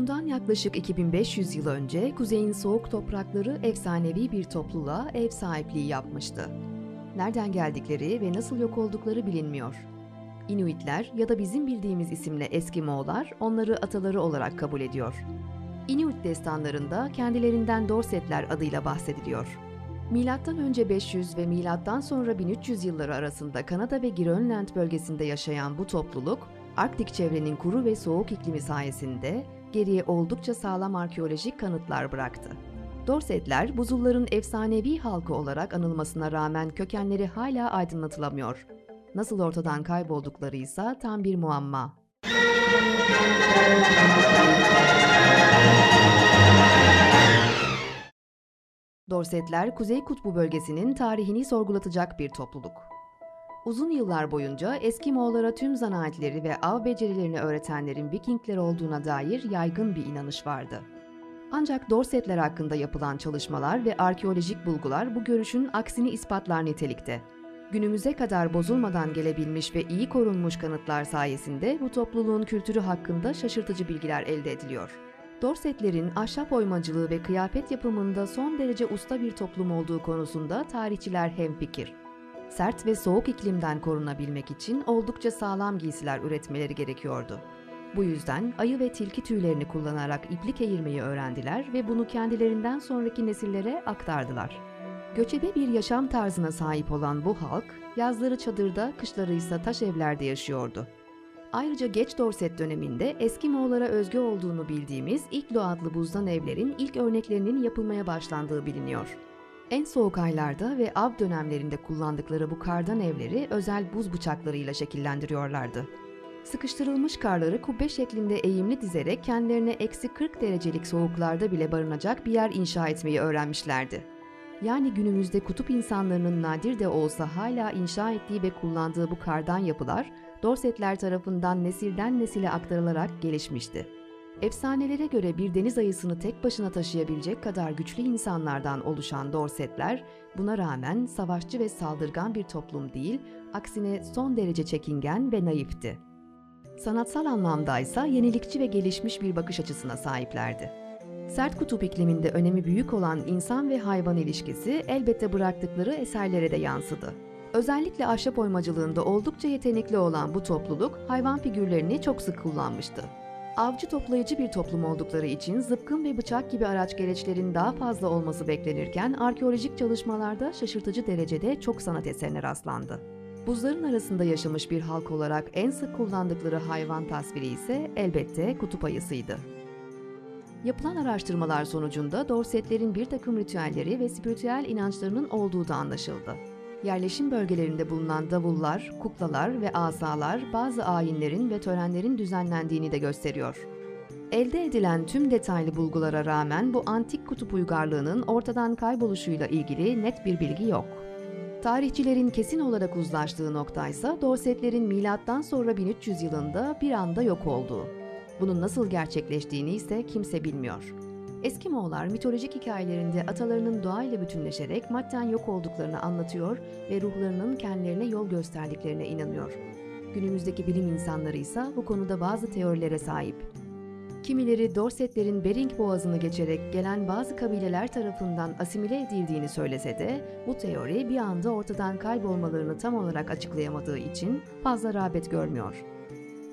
Bundan yaklaşık 2500 yıl önce kuzeyin soğuk toprakları efsanevi bir topluluğa ev sahipliği yapmıştı. Nereden geldikleri ve nasıl yok oldukları bilinmiyor. Inuitler ya da bizim bildiğimiz isimle Eskimoğlar onları ataları olarak kabul ediyor. Inuit destanlarında kendilerinden Dorsetler adıyla bahsediliyor. Milattan önce 500 ve milattan sonra 1300 yılları arasında Kanada ve Grönland bölgesinde yaşayan bu topluluk, Arktik çevrenin kuru ve soğuk iklimi sayesinde geriye oldukça sağlam arkeolojik kanıtlar bıraktı. Dorsetler, buzulların efsanevi halkı olarak anılmasına rağmen kökenleri hala aydınlatılamıyor. Nasıl ortadan kayboldukları ise tam bir muamma. Dorsetler, Kuzey Kutbu bölgesinin tarihini sorgulatacak bir topluluk. Uzun yıllar boyunca Eskimoğullara tüm zanaatleri ve av becerilerini öğretenlerin Vikingler olduğuna dair yaygın bir inanış vardı. Ancak Dorsetler hakkında yapılan çalışmalar ve arkeolojik bulgular bu görüşün aksini ispatlar nitelikte. Günümüze kadar bozulmadan gelebilmiş ve iyi korunmuş kanıtlar sayesinde bu topluluğun kültürü hakkında şaşırtıcı bilgiler elde ediliyor. Dorsetlerin ahşap oymacılığı ve kıyafet yapımında son derece usta bir toplum olduğu konusunda tarihçiler hemfikir. Sert ve soğuk iklimden korunabilmek için oldukça sağlam giysiler üretmeleri gerekiyordu. Bu yüzden ayı ve tilki tüylerini kullanarak iplik eğirmeyi öğrendiler ve bunu kendilerinden sonraki nesillere aktardılar. Göçebe bir yaşam tarzına sahip olan bu halk, yazları çadırda, kışları ise taş evlerde yaşıyordu. Ayrıca geç Dorset döneminde Eskimoğullara özgü olduğunu bildiğimiz İklo adlı buzdan evlerin ilk örneklerinin yapılmaya başlandığı biliniyor. En soğuk aylarda ve av dönemlerinde kullandıkları bu kardan evleri özel buz bıçaklarıyla şekillendiriyorlardı. Sıkıştırılmış karları kubbe şeklinde eğimli dizerek kendilerine eksi 40 derecelik soğuklarda bile barınacak bir yer inşa etmeyi öğrenmişlerdi. Yani günümüzde kutup insanlarının nadir de olsa hala inşa ettiği ve kullandığı bu kardan yapılar, Dorsetler tarafından nesilden nesile aktarılarak gelişmişti. Efsanelere göre bir deniz ayısını tek başına taşıyabilecek kadar güçlü insanlardan oluşan Dorsetler, buna rağmen savaşçı ve saldırgan bir toplum değil, aksine son derece çekingen ve naifti. Sanatsal anlamdaysa yenilikçi ve gelişmiş bir bakış açısına sahiplerdi. Sert kutup ikliminde önemi büyük olan insan ve hayvan ilişkisi elbette bıraktıkları eserlere de yansıdı. Özellikle ahşap oymacılığında oldukça yetenekli olan bu topluluk hayvan figürlerini çok sık kullanmıştı. Avcı toplayıcı bir toplum oldukları için zıpkın ve bıçak gibi araç gereçlerin daha fazla olması beklenirken arkeolojik çalışmalarda şaşırtıcı derecede çok sanat eserine rastlandı. Buzların arasında yaşamış bir halk olarak en sık kullandıkları hayvan tasviri ise elbette kutup ayısıydı. Yapılan araştırmalar sonucunda Dorsetlerin bir takım ritüelleri ve spiritüel inançlarının olduğu da anlaşıldı. Yerleşim bölgelerinde bulunan davullar, kuklalar ve asalar bazı ayinlerin ve törenlerin düzenlendiğini de gösteriyor. Elde edilen tüm detaylı bulgulara rağmen bu antik kutup uygarlığının ortadan kayboluşuyla ilgili net bir bilgi yok. Tarihçilerin kesin olarak uzlaştığı nokta ise Dorsetlerin milattan sonra 1300 yılında bir anda yok olduğu. Bunun nasıl gerçekleştiğini ise kimse bilmiyor. Eskimoğullar mitolojik hikayelerinde atalarının doğayla bütünleşerek madden yok olduklarını anlatıyor ve ruhlarının kendilerine yol gösterdiklerine inanıyor. Günümüzdeki bilim insanları ise bu konuda bazı teorilere sahip. Kimileri Dorsetlerin Bering Boğazı'nı geçerek gelen bazı kabileler tarafından asimile edildiğini söylese de bu teori bir anda ortadan kaybolmalarını tam olarak açıklayamadığı için fazla rağbet görmüyor.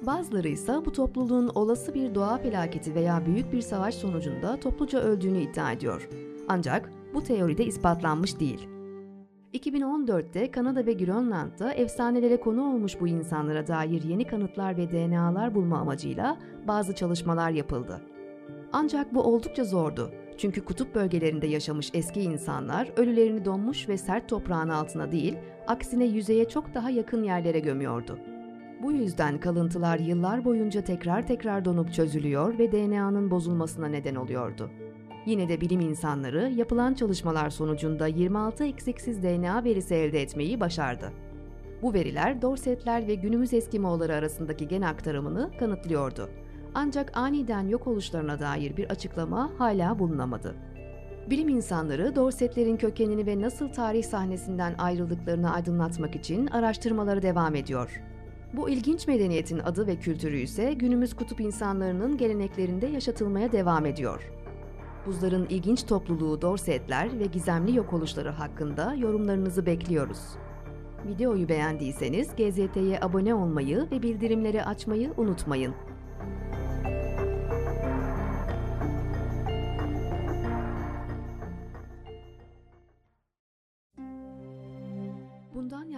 Bazıları ise bu topluluğun olası bir doğa felaketi veya büyük bir savaş sonucunda topluca öldüğünü iddia ediyor. Ancak bu teoride ispatlanmış değil. 2014'te Kanada ve Grönland'da efsanelere konu olmuş bu insanlara dair yeni kanıtlar ve DNA'lar bulma amacıyla bazı çalışmalar yapıldı. Ancak bu oldukça zordu. Çünkü kutup bölgelerinde yaşamış eski insanlar ölülerini donmuş ve sert toprağın altına değil, aksine yüzeye çok daha yakın yerlere gömüyordu. Bu yüzden kalıntılar yıllar boyunca tekrar tekrar donup çözülüyor ve DNA'nın bozulmasına neden oluyordu. Yine de bilim insanları yapılan çalışmalar sonucunda 26 eksiksiz DNA verisi elde etmeyi başardı. Bu veriler Dorsetler ve günümüz Eskimoğulları arasındaki gen aktarımını kanıtlıyordu. Ancak aniden yok oluşlarına dair bir açıklama hala bulunamadı. Bilim insanları Dorsetlerin kökenini ve nasıl tarih sahnesinden ayrıldıklarını aydınlatmak için araştırmaları devam ediyor. Bu ilginç medeniyetin adı ve kültürü ise günümüz kutup insanlarının geleneklerinde yaşatılmaya devam ediyor. Buzların ilginç topluluğu Dorsetler ve gizemli yok oluşları hakkında yorumlarınızı bekliyoruz. Videoyu beğendiyseniz GZT'ye abone olmayı ve bildirimleri açmayı unutmayın.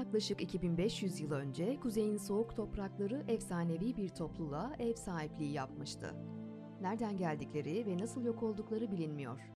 Yaklaşık 2500 yıl önce kuzeyin soğuk toprakları efsanevi bir topluluğa ev sahipliği yapmıştı. Nereden geldikleri ve nasıl yok oldukları bilinmiyor.